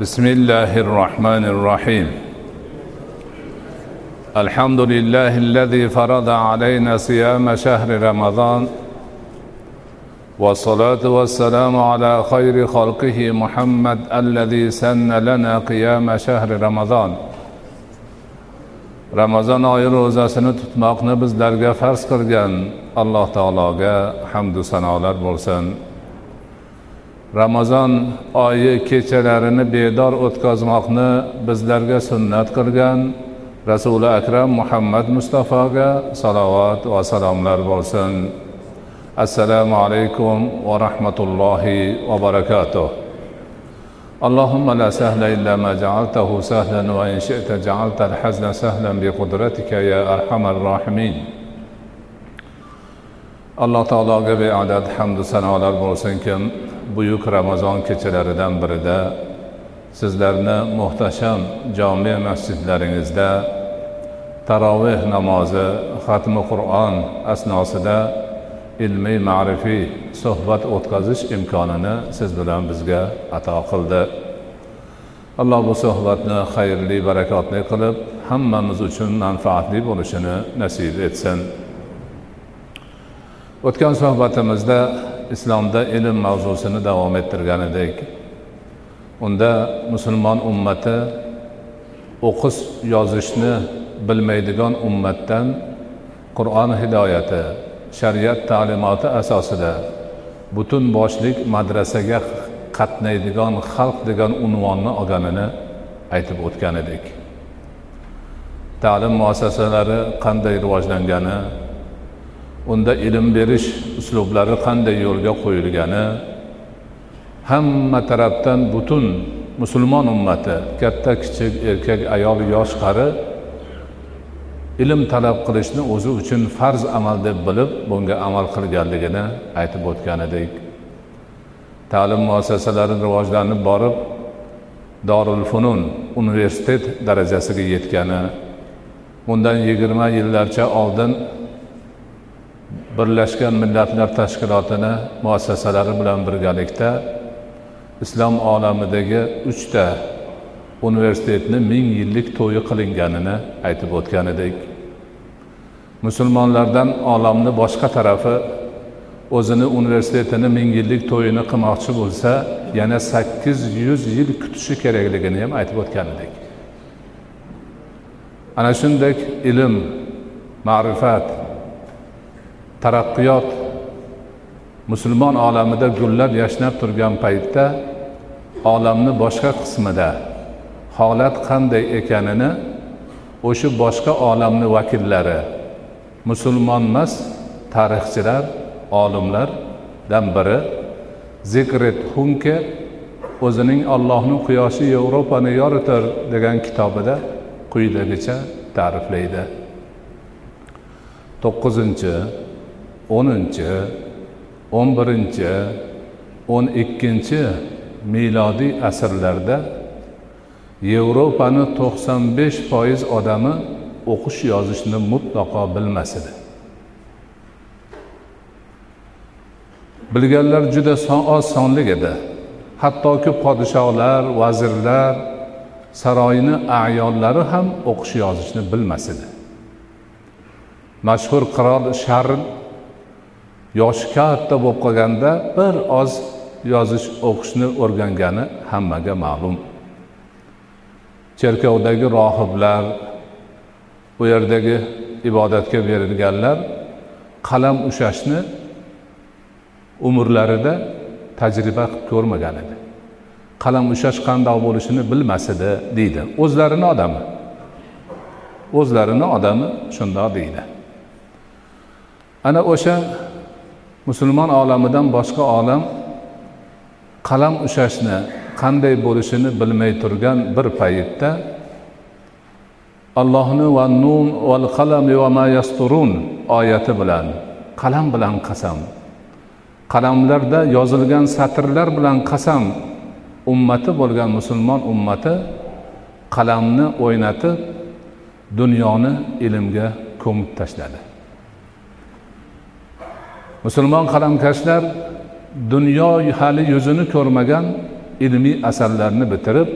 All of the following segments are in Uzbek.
بسم الله الرحمن الرحيم. الحمد لله الذي فرض علينا صيام شهر رمضان والصلاة والسلام على خير خلقه محمد الذي سن لنا قيام شهر رمضان ramazon oyi ro'zasini tutmoqni bizlarga farz qilgan alloh taologa hamdu sanolar bo'lsin ramazon oyi kechalarini bedor o'tkazmoqni bizlarga sunnat qilgan rasuli akram muhammad mustafoga salovat va salomlar bo'lsin assalomu alaykum va rahmatullohi va barakatuh اللهم لا سهل إلا ما جعلته سهلا وإن شئت جعلت الحزن سهلا بقدرتك يا أرحم الراحمين alloh taologa beadad hamdu sanolar bo'lsinki buyuk ramazon kechalaridan birida sizlarni muhtasham jome masjidlaringizda taroveh namozi xatmi qur'on asnosida ilmiy ma'rifiy suhbat o'tkazish imkonini siz bilan bizga ato qildi. Alloh bu suhbatni xayrli barakotli qilib hammamiz uchun manfaatli bo'lishini nasib etsin. O'tgan suhbatimizda islomda ilm mavzusini davom ettirgan edik unda musulmon ummati o'qish yozishni bilmaydigan ummatdan qur'on hidoyati shariat ta'limoti asosida butun boshlik madrasaga qatnaydigan xalq degan unvonni olganini aytib o'tgan edik. Ta'lim muassasalari qanday rivojlangani unda ilm berish uslublari qanday yo'lga qo'yilgani hamma tarafdan butun musulmon ummati katta kichik erkak ayol yosh qari ilm talab qilishni o'zi uchun farz amal deb bilib bunga amal qilganligini aytib o'tgan edik ta'lim muassasalari rivojlanib borib dorul funun universitet darajasiga yetgani bundan yigirma yillarcha oldin birlashgan millatlar tashkilotini muassasalari bilan birgalikda islom olamidagi uchta universitetni ming yillik to'yi qilinganini aytib o'tgan edik. Musulmonlardan olamni boshqa tarafi o'zini universitetini ming yillik to'yini qilmoqchi bo'lsa yana sakkiz yuz yil kutishi kerakligini ham aytib o'tgan edik. Ana shunday ilm ma'rifat taraqqiyot musulmon olamida gullab yashnab turgan paytda olamni boshqa qismida holat qanday ekanini o'sha boshqa olamni vakillari musulmon emas tarixchilar olimlardan biri zikret hunke o'zining ollohni quyoshi yevropani yoritar degan kitobida quyidagicha ta'riflaydi. To'qqizinchi o'ninchi o'n birinchi o'n ikkinchi milodiy asrlarda yevropani to'qson besh foiz odami o'qish yozishni mutlaqo bilmas edi. Bilganlar juda oz sonli edi. Hattoki podshohlar vazirlar saroyini ayollari ham o'qish yozishni bilmas edi. Mashhur qirol sharl yoshi katta bo'lib qolganda bir oz yozish o'qishni o'rgangani hammaga ma'lum cherkovdagi rohiblar u yerdagi ibodatga berilganlar qalam ushlashni umrlarida tajriba qilib ko'rmagan edi. Qalam ushlash qandoq bo'lishini bilmas edi deydi. O'zlarini odami? O'zlarini odami shundoq deydi. Ana o'sha musulmon olamidan boshqa olam qalam ushlashni qanday bo'lishini bilmay turgan bir paytda allohni va nun val qalam va ma yasturun oyati bilan qalam bilan qasam qalamlarda yozilgan satrlar bilan qasam ummati bo'lgan musulmon ummati qalamni o'ynatib dunyoni ilmga ko'mib tashladi. Musulmon qalamkashlar dunyo hali yuzini ko'rmagan ilmiy asarlarni bitirib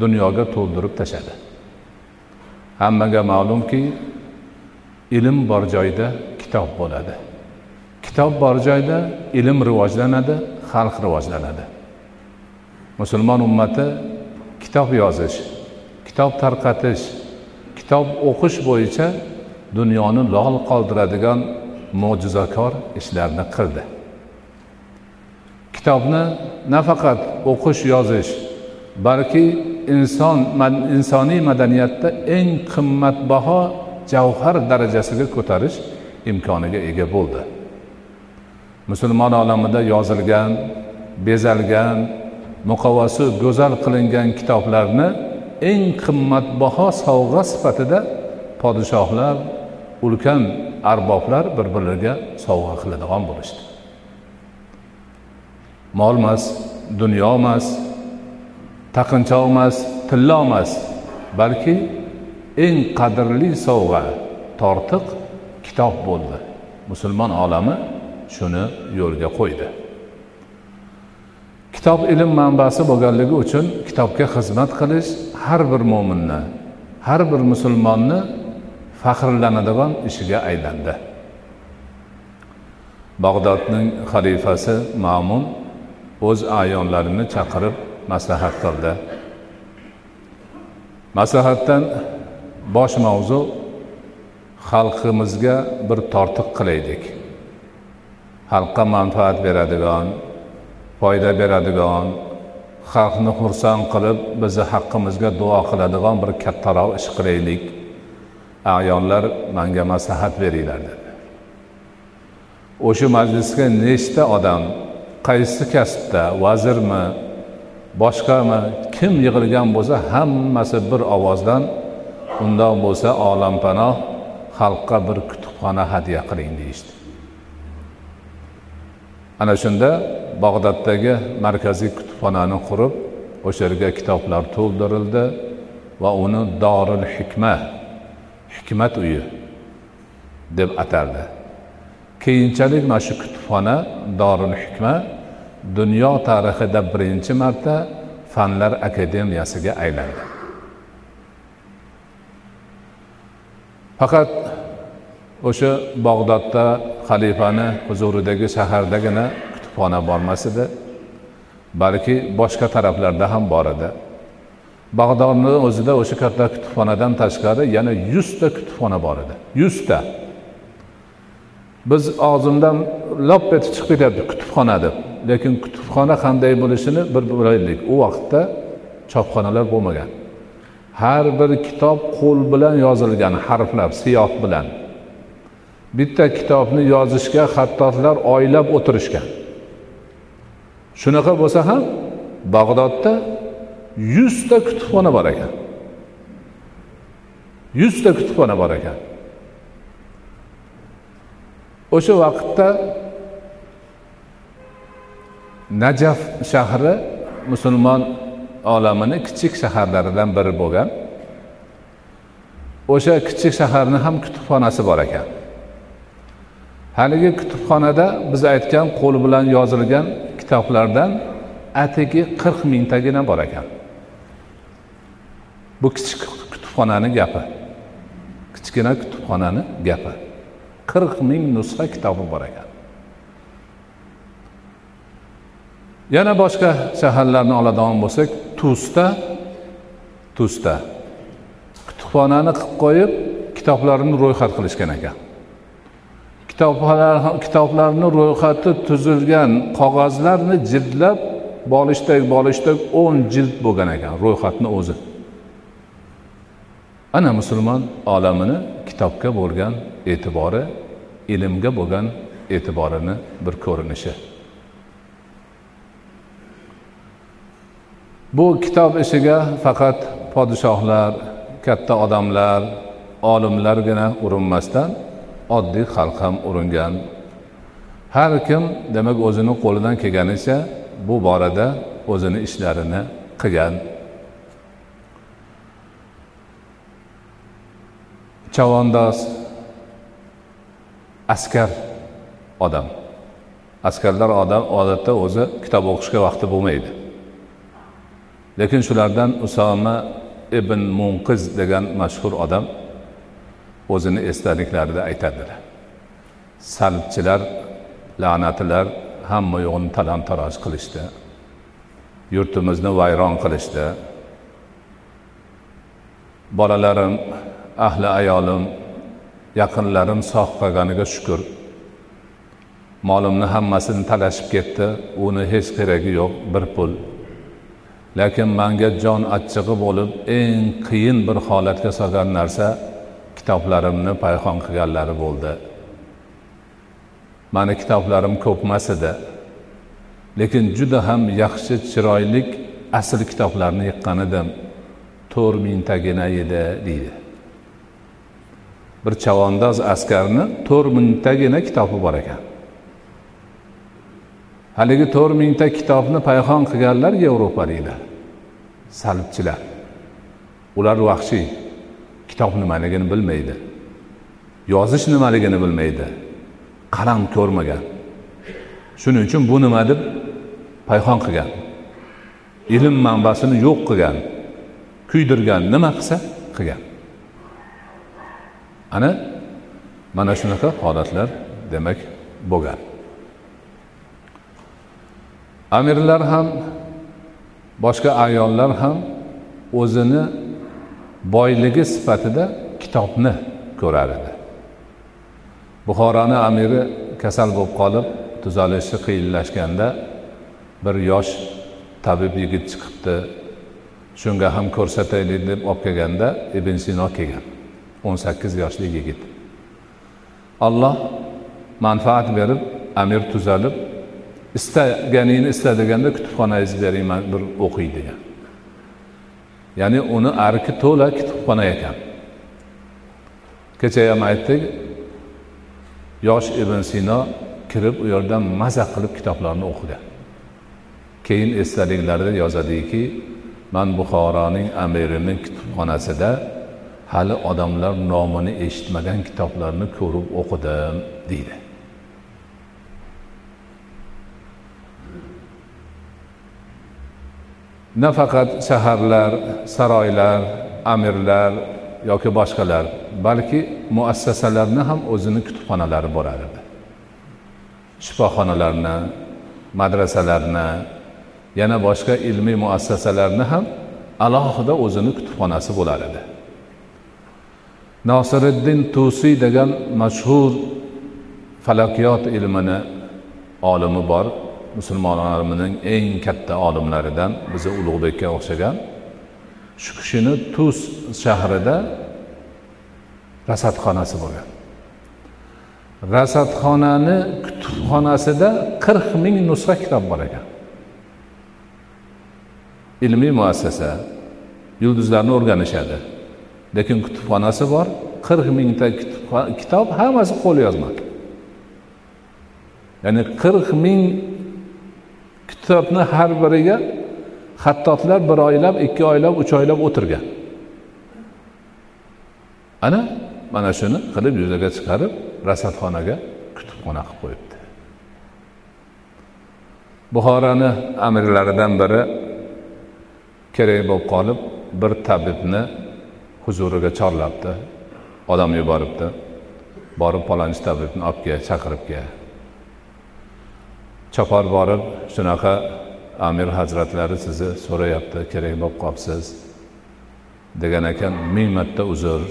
dunyoga to'ldirib tashladi. Hammaga ma'lumki ilm bor joyda kitob bo'ladi. Kitob bor joyda ilm rivojlanadi xalq rivojlanadi. Musulmon ummati kitob yozish kitob tarqatish kitob o'qish bo'yicha dunyoni lol qoldiradigan mo'jizakor ishlarni qildi. Kitobni nafaqat o'qish yozish balki inson insoniy madaniyatda eng qimmatbaho javhar darajasiga ko'tarish imkoniga ega bo'ldi. Musulmon olamida yozilgan bezalgan muqovasi go'zal qilingan kitoblarni eng qimmatbaho sovg'a sifatida podshohlar ulkan arboblar bir biriga sovg'a qiladigan bo'lishdi. Mol emas dunyo emas taqinchoq emas tillo emas balki eng qadrli sovg'a tortiq kitob bo'ldi. Musulmon olami shuni yo'lga qo'ydi. Kitob ilm manbasi bo'lganligi uchun kitobga xizmat qilish har bir mo'minni har bir musulmonni faxrlanadigan ishiga aylandi. Bag'dodning xalifasi ma'mun o'z ayonlarini chaqirib maslahat qildi. Maslahatdan bosh mavzu xalqimizga bir tortiq qilaylik. Xalqqa manfaat beradigan foyda beradigan xalqni xursand qilib bizni haqqimizga duo qiladigan bir kattaroq ish qilaylik. Ayonlar manga maslahat beringlar dedi. O'sha majlisga nechta odam qaysi kasbda vazirmi boshqami kim yig'ilgan bo'lsa hammasi bir ovozdan undoq bo'lsa olampanoh xalqqa bir kutubxona hadya qiling deyishdi. Ana shunda bag'doddagi markaziy kutubxonani qurib o'sha yerga kitoblar to'ldirildi va uni dorul hikma hikmat uyi deb ataldi keyinchalik mana shu kutubxona dorul hikma dunyo tarixida birinchi marta fanlar akademiyasiga aylandi. Faqat o'sha bag'dodda xalifani huzuridagi shahardagina kutubxona bormas edi balki boshqa taraflarda ham bor edi. Bag'dodni o'zida o'sha katta kutubxonadan tashqari yana yuzta kutubxona bor edi. Yuzta. Biz og'zimdan lop etib chiqib ketyapti kutubxona deb lekin kutubxona qanday bo'lishini bir bilaylik u vaqtda chopxonalar bo'lmagan. Har bir kitob qo'l bilan yozilgan harflar siyoh bilan. Bitta kitobni yozishga xattotlar oylab o'tirishgan. Shunaqa bo'lsa ham bag'dodda yuzta kutubxona bor ekan. Yuzta kutubxona bor ekan. O'sha vaqtda najaf shahri musulmon olamini kichik shaharlaridan biri bo'lgan. O'sha kichik shaharni ham kutubxonasi bor ekan. Haligi kutubxonada biz aytgan qo'l bilan yozilgan kitoblardan atigi qirq mingtagina bor ekan. Bu kichik kutubxonani gapi kichkina kutubxonani gapi. Qirq ming nusxa kitobi bor ekan yana boshqa shaharlarni oladigan bo'lsak tusda tusda kutubxonani qilib qo'yib kitoblarni ro'yxat qilishgan ekan kitoblar kitoblarni ro'yxati tuzilgan qog'ozlarni jildlab bolishdak bolishdak o'n jild bo'lgan ekan ro'yxatni o'zi ana musulmon olamini kitobga bo'lgan e'tibori ilmga bo'lgan e'tiborini bir ko'rinishi. Bu kitob ishiga faqat podshohlar katta odamlar olimlargina urinmasdan oddiy xalq ham uringan. Har kim demak o'zini qo'lidan kelganicha bu borada o'zini ishlarini qilgan. Chavandoz askar odam. Askarlar odam odatda o'zi kitob o'qishga vaqti bo'lmaydi. Lekin shulardan usoma ibn munqiz degan mashhur odam o'zini esdaliklarida aytadilar. Salbchilar la'natilar hamma yo'g'ini talon taroj qilishdi. Yurtimizni vayron qilishdi. Bolalarim ahli ayolim yaqinlarim sog' qolganiga shukur molimni hammasini talashib ketdi uni hech keragi yo'q bir pul. Lekin manga jon achchig'i bo'lib eng qiyin bir holatga solgan narsa kitoblarimni payhon qilganlari bo'ldi. Mani kitoblarim ko'pmas edi lekin juda ham yaxshi chiroyli asl kitoblarni yiqqan edim. To'rt mingtagina edi deydi. Bir chavandoz askarni to'rt mingtagina kitobi bor ekan. Haligi to'rt mingta kitobni payhon qilganlar yevropaliklar salibchilar. Ular vahshiy. Kitob nimaligini bilmaydi. Yozish nimaligini bilmaydi. Qalam ko'rmagan. Shuning uchun bu nima deb payhon qilgan? Ilm manbasini yo'q qilgan kuydirgan nima qilsa qilgan. Ana mana shunaqa holatlar demak bo'lgan. Amirlar ham boshqa ayollar ham o'zini boyligi sifatida kitobni ko'rar edi. Buxoroni amiri kasal bo'lib qolib tuzalishi qiyinlashganda bir yosh tabib yigit chiqibdi. Shunga ham ko'rsataylik deb olib kelganda ibn sino kelgan. O'n sakkiz yoshli yigit. Alloh manfaat berib amir tuzalib istaganingni ista deganda kutubxonangizni beringman bir o'qiy degan. Ya'ni uni arki to'la kutubxona ekan. Kecha ham aytdik yosh ibn sino kirib u yerdan maza qilib kitoblarni o'qigan keyin esdaliklarida yozadiki man buxoroning amirining kutubxonasida hali odamlar nomini eshitmagan kitoblarni ko'rib o'qidim deydi. Nafaqat shaharlar saroylar amirlar yoki boshqalar balki muassasalarni ham o'zini kutubxonalari bo'lar edi shifoxonalarni madrasalarni yana boshqa ilmiy muassasalarni ham alohida o'zini kutubxonasi bo'lar edi. Nosiriddin tusiy degan mashhur falakiyot ilmini olimi bor. Musulmonlarning eng katta olimlaridan bizni ulug'bekka o'xshagan. Shu kishini tus shahrida rasadxonasi bo'lgan. Rasadxonani kutubxonasida qirq ming nusxa kitob bor ekan. Ilmiy muassasa yulduzlarni o'rganishadi. Lekin kutubxonasi bor qirq mingta kitob hammasi qo'l yozma ya'ni qirq ming kitobni har biriga xattotlar bir oylab ikki oylab uch oylab o'tirgan. Ana mana shuni qilib yuzaga chiqarib rasadxonaga kutubxona qilib qo'yibdi. Buxorani amirlaridan biri kerak bo'lib qolib bir tabibni huzuriga chorlabdi. Odam yuboribdi. Borib palonchi tabibni olib kel chaqirib kel chopar borib shunaqa amir hazratlari sizni so'rayapti kerak bo'lib qolibsiz degan ekan ming marta uzr.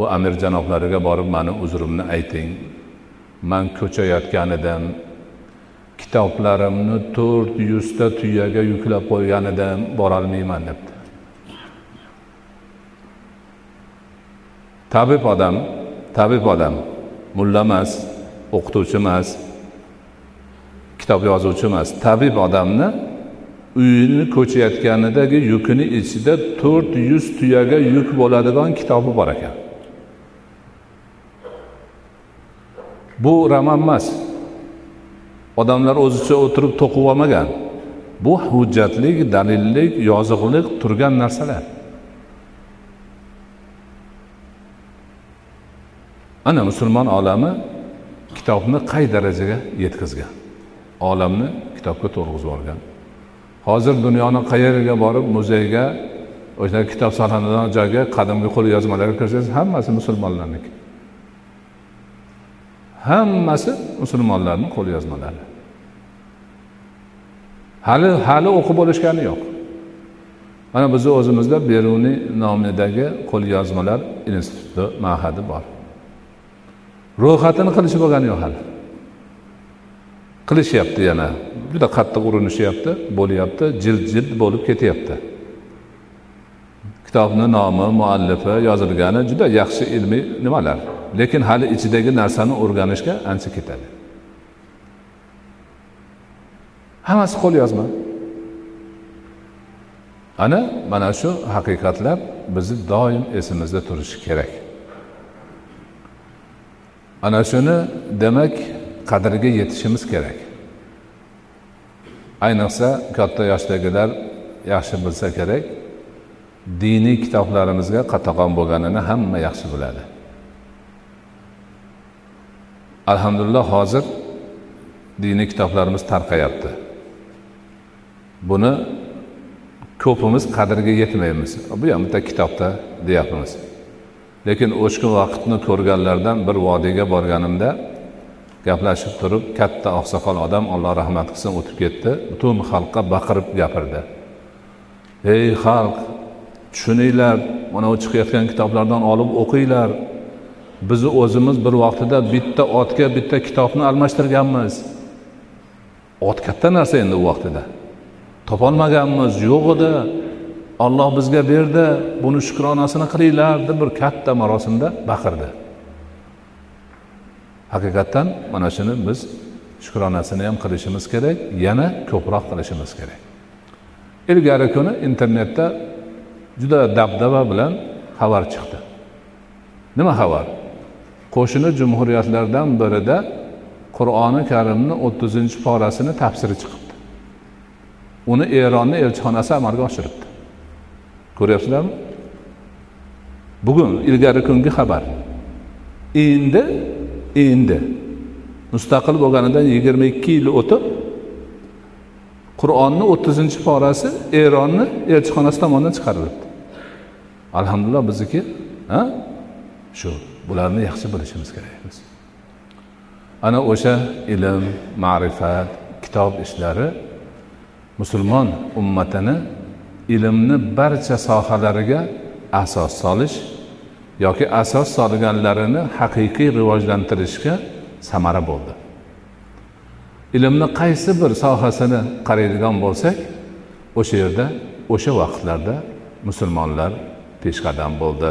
U amir janoblariga borib mani uzrimni ayting. Man ko'chayotgan edim kitoblarimni to'rt yuzta tuyaga yuklab qo'ygan edim borolmayman debdi. Tabib odam tabib odam. Mulla emas o'qituvchi emas kitob yozuvchi emas tabib odamni uyini ko'chayotganidagi yukini ichida to'rt yuz tuyaga yuk bo'ladigan kitobi bor ekan. Bu roman emas. Odamlar o'zicha o'tirib to'qib olmagan. Bu hujjatlik dalillik yoziqlik turgan narsalar. Ana musulmon olami kitobni qay darajaga yetkazgan? Olamni kitobga to'g'izib yuborgan. Hozir dunyoni qayeriga borib muzeyga o'sha kitob saqlanadigan joyga qadimgi qo'lyozmalarga kirsangiz hammasi musulmonlarniki. Hammasi musulmonlarni qo'lyozmalari hali hali o'qib bo'lishgani yo'q. Mana bizni o'zimizda beruniy nomidagi qo'lyozmalar instituti mahadi bor. Ro'yxatini qilishib bo'lgani yo'q hali. Qilishyapti yana. Juda qattiq urinishyapti bo'lyapti jild jild bo'lib ketyapti. Kitobni nomi muallifi yozilgani juda yaxshi ilmiy nimalar. Lekin hali ichidagi narsani o'rganishga ancha ketadi. Hammasi qo'lyozma ana mana shu haqiqatlar bizni doim esimizda turishi kerak. Ana shuni demak qadriga yetishimiz kerak. Ayniqsa katta yoshdagilar yaxshi bilsa kerak diniy kitoblarimizga qatag'on bo'lganini hamma yaxshi biladi. Alhamdulillah hozir diniy kitoblarimiz tarqayapti. Buni ko'pimiz qadriga yetmaymiz. Bu ham bitta kitobda deyapmiz. Lekin o'shki vaqtni ko'rganlardan bir vodiyga borganimda gaplashib turib katta oqsoqol odam alloh rahmat qilsin o'tib ketdi. Butun xalqqa baqirib gapirdi. Ey xalq tushuninglar mana bu chiqayotgan kitoblardan olib o'qinglar. Bizni o'zimiz bir vaqtida bitta otga bitta kitobni almashtirganmiz. Ot katta narsa endi u vaqtida. Topolmaganmiz yo'q edi. Olloh bizga berdi buni shukronasini qilinglar deb bir katta marosimda baqirdi. Haqiqatdan mana shuni biz shukronasini ham qilishimiz kerak yana ko'proq qilishimiz kerak. Ilgari kuni internetda juda dabdaba bilan xabar chiqdi. Nima xabar? Qo'shni jumhuriyatlardan birida qur'oni karimni o'ttizinchi porasini tafsiri chiqibdi. Uni eronni elchixonasi amalga oshiribdi. Ko'ryapsizlarmi? Bugun ilgari kungi xabar. Endi endi. Mustaqil bo'lganidan yigirma ikki yil o'tib qur'onni o'ttizinchi porasi eronni elchixonasi tomonidan chiqarilibdi. Alhamdulillah bizniki shu bularni yaxshi bilishimiz kerak biz. Ana o'sha ilm ma'rifat kitob ishlari musulmon ummatini ilmni barcha sohalariga asos solish yoki asos solganlarini haqiqiy rivojlantirishga samara bo'ldi. Ilmni qaysi bir sohasini qaraydigan bo'lsak o'sha yerda o'sha vaqtlarda musulmonlar peshqadam bo'ldi.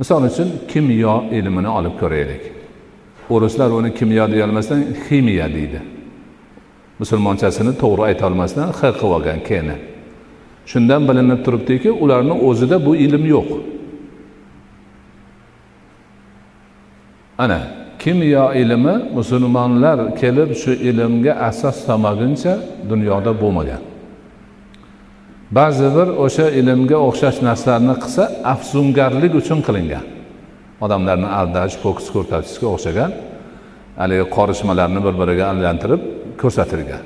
Misol uchun kimyo ilmini olib ko'raylik. O'rislar uni kimyo deyolmasdan ximiya deydi. Musulmonchasini to'g'ri aytolmasdan h qilib olgan keni. Shundan bilinib turibdiki ularni o'zida bu ilm yo'q. Ana kimyo ilmi musulmonlar kelib shu ilmga asos solmaguncha dunyoda bo'lmagan. Ba'zi bir o'sha ilmga o'xshash narsalarni qilsa afsungarlik uchun qilingan. Odamlarni aldash ho'kiz ko'rsatishga o'xshagan haligi qorishmalarni bir biriga aylantirib ko'rsatilgan.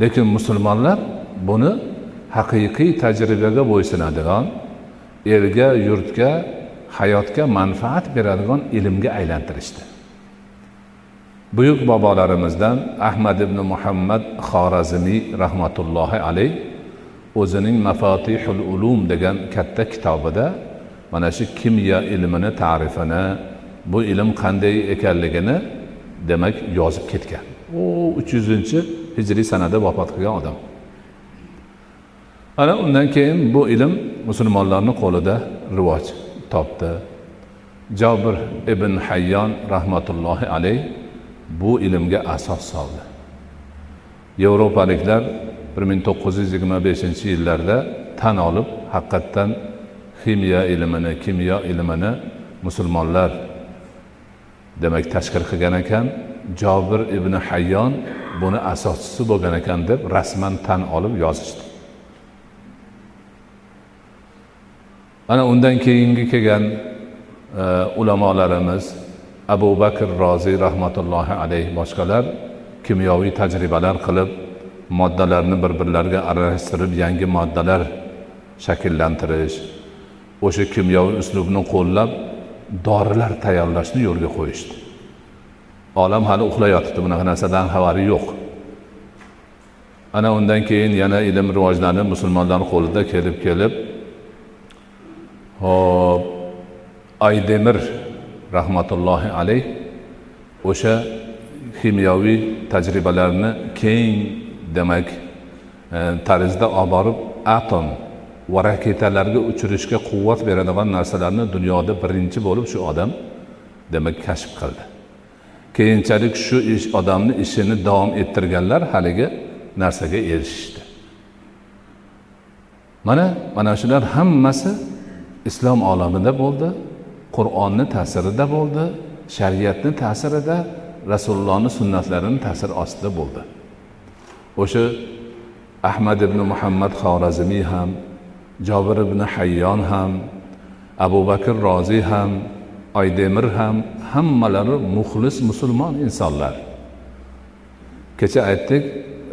Lekin musulmonlar buni haqiqiy tajribaga bo'ysunadigan elga yurtga hayotga manfaat beradigan ilmga aylantirishdi. Buyuk bobolarimizdan ahmad ibn muhammad xorazmiy rahmatullohi alayh o'zining mafatihul ulum degan katta kitobida mana shu kimyo ilmini ta'rifini bu ilm qanday ekanligini demak yozib ketgan. U uch yuzinchi hijriy sanada vafot qilgan odam. Ana undan keyin bu ilm musulmonlarni qo'lida rivoj topdi. Jobir ibn hayyon rahmatullohi alayh bu ilmga asos soldi. Yevropaliklar bir ming to'qqiz yuz yigirma beshinchi yillarda tan olib haqiqatdan ximiya ilmini kimyo ilmini musulmonlar demak tashkil qilgan ekan. Jobir ibn hayyon buni asoschisi bo'lgan ekan deb rasman tan olib yozishdi. Mana undan keyingi kelgan e, ulamolarimiz abu bakr roziy rahmatullohi alayhi boshqalar kimyoviy tajribalar qilib moddalarni bir birlariga aralashtirib yangi moddalar shakllantirish o'sha kimyoviy uslubni qo'llab dorilar tayyorlashni yo'lga qo'yishdi. Olam hali uxlayotibdi bunaqa narsadan xabari yo'q. Ana undan keyin yana ilm rivojlanib musulmonlar qo'lida kelib kelib hop aydemir rahmatullohi alayh o'sha kimyoviy tajribalarni keng demak e, tarzda olib borib atom va raketalarga uchirishga quvvat beradigan narsalarni dunyoda birinchi bo'lib shu odam demak kashf qildi. Keyinchalik shu ish odamni ishini davom ettirganlar haligi narsaga erishishdi. Mana mana shular hammasi islom olamida bo'ldi qur'onni ta'sirida bo'ldi shariatni ta'sirida rasulullohni sunnatlarini ta'sir ostida bo'ldi. O'sha ahmad ibn muhammad xorazmiy ham jobir ibn hayyon ham abu bakr roziy ham oydemir ham hammalari muxlis musulmon insonlar. Kecha aytdik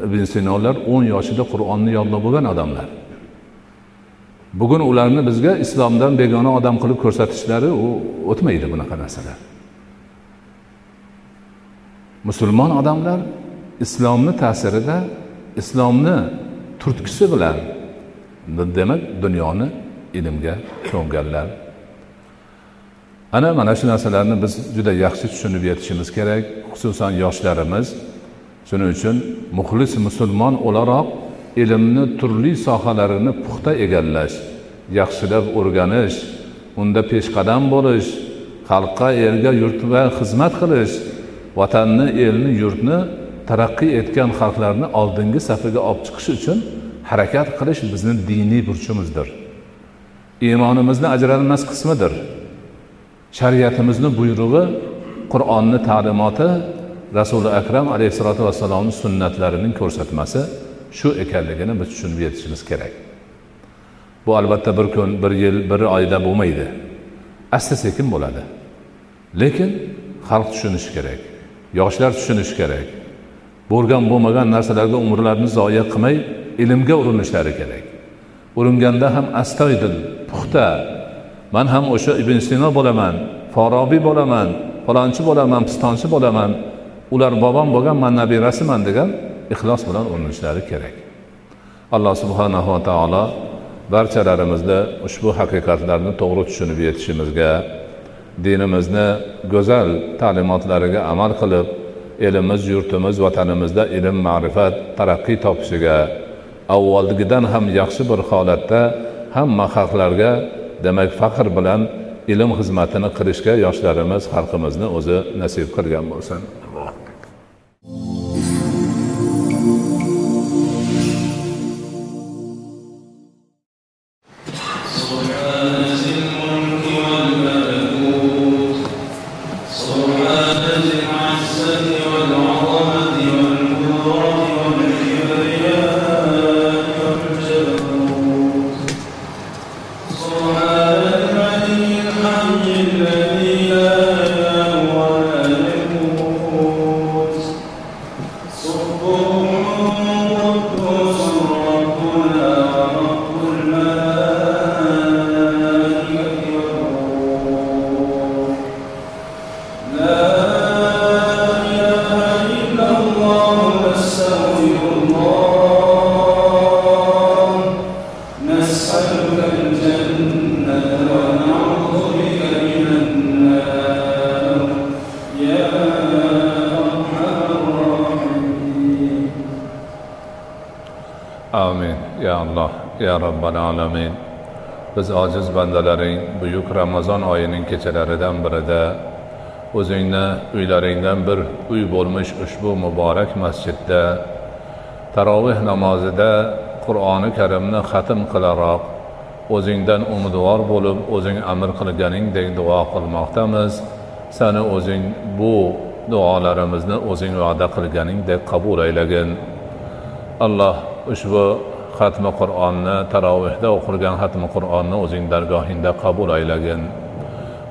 ibn sinolar o'n yoshida qur'onni yodlab bo'lgan odamlar. Bugun ularni bizga islomdan begona odam qilib ko'rsatishlari u o'tmaydi bunaqa narsalar. Musulmon odamlar islomni ta'sirida islomni turtkisi bilan demak dunyoni ilmga ko'mganlar ana mana shu narsalarni biz juda yaxshi tushunib yetishimiz kerak xususan yoshlarimiz. Shuning uchun muxlis musulmon o'laroq ilmni turli sohalarini puxta egallash yaxshilab o'rganish unda peshqadam bo'lish xalqqa elga yurtga xizmat qilish vatanni elni yurtni taraqqiy etgan xalqlarni oldingi safiga olib chiqish uchun harakat qilish bizni diniy burchimizdir. Iymonimizni ajralmas qismidir. Shariatimizni buyrug'i qur'onni ta'limoti rasuli akram alayhissalotu vassalomni sunnatlarining ko'rsatmasi shu ekanligini biz tushunib yetishimiz kerak. Bu albatta bir kun bir yil bir oyda bo'lmaydi. Asta sekin bo'ladi. Lekin xalq tushunishi kerak yoshlar tushunishi kerak. Bo'lgan bo'lmagan narsalarga umrlarini zoya qilmay ilmga urinishlari kerak. Uringanda ham astoydil puxta. Man ham o'sha ibn sino bo'laman forobiy bo'laman falonchi bo'laman pistonchi bo'laman. Ular bobom bo'lgan man nabirasiman degan ixlos bilan urinishlari kerak. Alloh subhanava taolo barchalarimizni ushbu haqiqatlarni to'g'ri tushunib yetishimizga dinimizni go'zal ta'limotlariga amal qilib elimiz yurtimiz vatanimizda ilm ma'rifat taraqqiy topishiga avvalgidan ham yaxshi bir holatda hamma xalqlarga demak faxr bilan ilm xizmatini qilishga yoshlarimiz xalqimizni o'zi nasib qilgan bo'lsin. Sobre amin. Ya alloh ya robbal alamin. Biz ojiz bandalaring buyuk ramazon oyining kechalaridan birida o'zingni uylaringdan bir uy bo'lmish ushbu muborak masjidda taroveh namozida qur'oni karimni xatm qilaroq o'zingdan umidvor bo'lib o'zing amr qilganingdek duo qilmoqdamiz sani o'zing bu duolarimizni o'zing va'da qilganingdek qabul aylagin. Alloh ushbu xatmi qur'onni tarovehda o'qilgan xatmi qur'onni o'zing dargohingda qabul aylagin.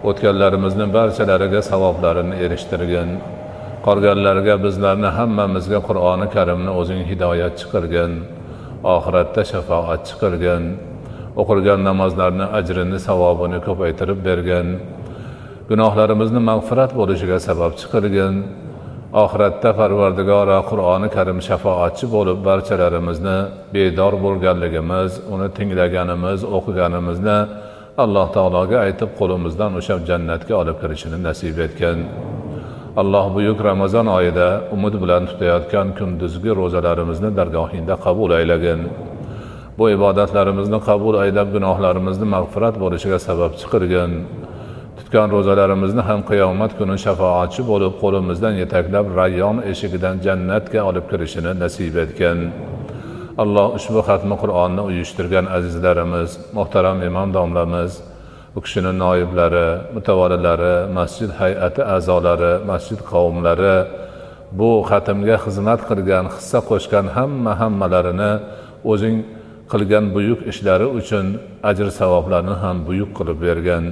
O'tganlarimizni barchalariga savoblarini erishtirgin. Qolganlarga bizlarni hammamizga qur'oni karimni o'zing hidoyatchi qilgin oxiratda shafoatchi qilgin o'qilgan namozlarni ajrini savobini ko'paytirib bergin. Gunohlarimizni mag'firat bo'lishiga sababchi qilgin oxiratda parvardigora qur'oni karim shafoatchi bo'lib barchalarimizni bedor bo'lganligimiz uni tinglaganimiz o'qiganimizni alloh taologa aytib qo'limizdan o'sha jannatga olib kirishini nasib etgin alloh buyuk ramazon oyida umid bilan tutayotgan kunduzgi ro'zalarimizni dargohingda qabul aylagin. Bu ibodatlarimizni qabul aylab gunohlarimizni mag'firat bo'lishiga sababchi qilgin tutgan ro'zalarimizni ham qiyomat kuni shafoatchi bo'lib qo'limizdan yetaklab rayyon eshigidan jannatga olib kirishini nasib etgin alloh ushbu xatmi qur'onni uyushtirgan azizlarimiz muhtaram imom domlamiz u kishini noiblari mutavalilari masjid hay'ati a'zolari masjid qavmlari bu xatmga xizmat qilgan hissa qo'shgan hamma hammalarini o'zing qilgan buyuk ishlari uchun ajr savoblarni ham buyuk qilib bergan.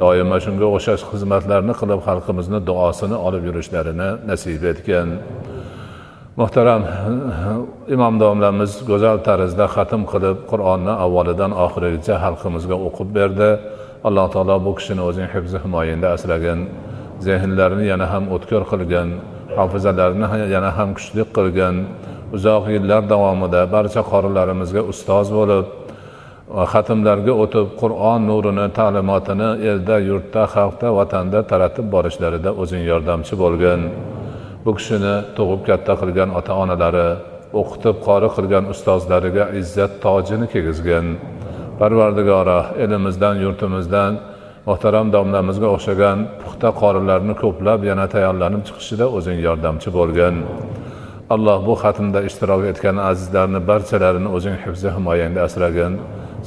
Doimo shunga o'xshash xizmatlarni qilib xalqimizni duosini olib yurishlarini nasib etgan. Muhtaram imom domlamiz go'zal tarzda xatm qilib qur'onni avvalidan oxirigacha xalqimizga o'qib berdi. Alloh taolo bu kishini o'zing hifzi himoyangda asragin zehnlarini yana ham o'tkir qilgin hofizalarini yana ham kuchli qilgin uzoq yillar davomida barcha qorilarimizga ustoz bo'lib xatmlarga o'tib qur'on nurini ta'limotini elda yurtda xalqda vatanda taratib borishlarida o'zing yordamchi bo'lgin. Bu kishini tug'ib katta qilgan ota onalari o'qitib qori qilgan ustozlariga izzat tojini kiygizgin parvardigora elimizdan yurtimizdan muhtaram domlamizga o'xshagan puxta qorilarni ko'plab yana tayyorlanib chiqishida o'zing yordamchi bo'lgin. Alloh bu xatmda ishtirok etgan azizlarni barchalarini o'zing hifzi himoyangda asragin.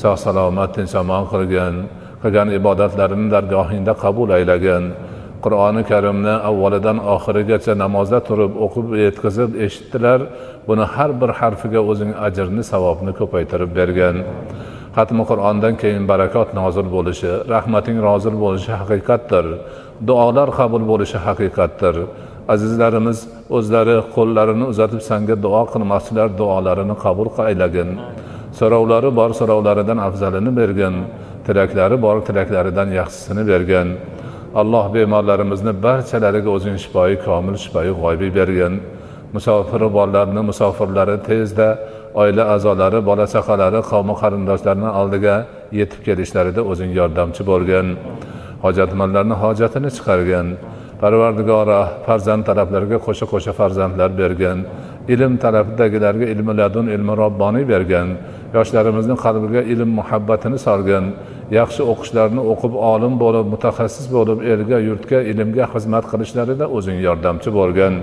Sog' salomat tinch omon qilgin qilgan ibodatlarini dargohingda qabul aylagin qur'oni karimni avvalidan oxirigacha namozda turib o'qib yetkazib eshitdilar. Buni har bir harfiga o'zing ajrni savobni ko'paytirib bergin xatmi qur'ondan keyin barakot nozil bo'lishi rahmating rozil bo'lishi haqiqatdir. Duolar qabul bo'lishi haqiqatdir. Azizlarimiz o'zlari qo'llarini uzatib sanga duo qilmoqchilar duolarini qabul aylagin so'rovlari bor so'rovlaridan afzalini bergin tilaklari bor tilaklaridan yaxshisini bergin. Alloh bemorlarimizni barchalariga o'zing shifoyi komil shifoyi g'oybiy bergin. Musofiri borlarni musofirlari tezda oila a'zolari bola chaqalari qavmi qarindoshlarini oldiga yetib kelishlarida o'zing yordamchi bo'lgin. Hojatmandlarni hojatini chiqargin. Parvardigora farzand talablariga qo'sha qo'sha farzandlar bergin. Ilm tarafidagilarga ilmi ladun ilmi robboniy bergin yoshlarimizni qalbiga ilm muhabbatini solgin yaxshi o'qishlarni o'qib olim bo'lib mutaxassis bo'lib elga yurtga ilmga xizmat qilishlarida o'zing yordamchi bo'lgin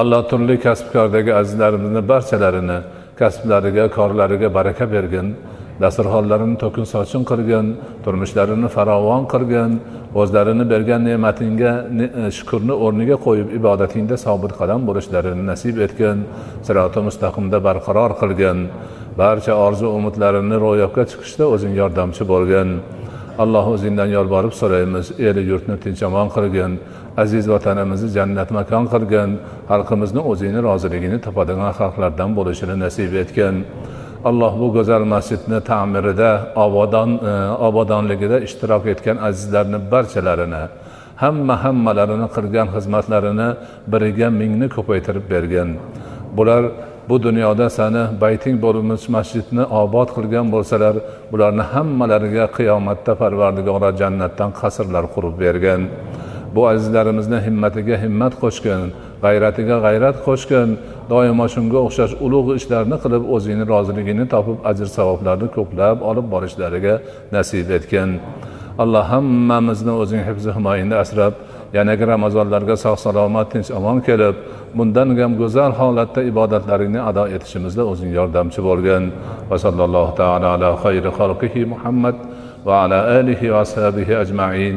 alloh turli kasbkordagi azizlarimizni barchalarini kasblariga korlariga baraka bergin. Dasturxonlarini to'kin sochin qilgin turmushlarini farovon qilgin o'zlarini bergan ne'matingga e, shukurni o'rniga qo'yib ibodatingda sobit qadam bo'lishlarini nasib etgin siroti mustaqimda barqaror qilgin barcha orzu umidlarini ro'yobga chiqishda o'zing yordamchi bo'lgin alloh o'zingdan yolborib so'raymiz eli yurtni tinch omon qilgin aziz vatanimizni jannat makon qilgin xalqimizni o'zingni roziligini topadigan xalqlardan bo'lishini nasib etgin alloh bu go'zal masjidni ta'mirida obodon e, obodonligida ishtirok etgan azizlarni barchalarini hamma hammalarini qilgan xizmatlarini biriga mingni ko'paytirib bergin. Bular bu dunyoda sani bayting bo'lmish masjidni obod qilgan bo'lsalar bularni hammalariga qiyomatda parvardigora jannatdan qasrlar qurib bergin. Bu azizlarimizni himmatiga himmat qo'shgin g'ayratiga g'ayrat qo'shgin doimo shunga o'xshash ulug' ishlarni qilib o'zingni roziligini topib ajr savoblarni ko'plab olib borishlariga nasib etgin. Alloh hammamizni o'zing hifzi himoyingda asrab yanagi ramazonlarga sog' salomat tinch omon kelib bundan ham go'zal holatda ibodatlaringni ado etishimizda o'zing yordamchi bo'lgin. Va sallallohu taala ala xayri xalqihi muhammad va ala alihi va ashabihi ajmain.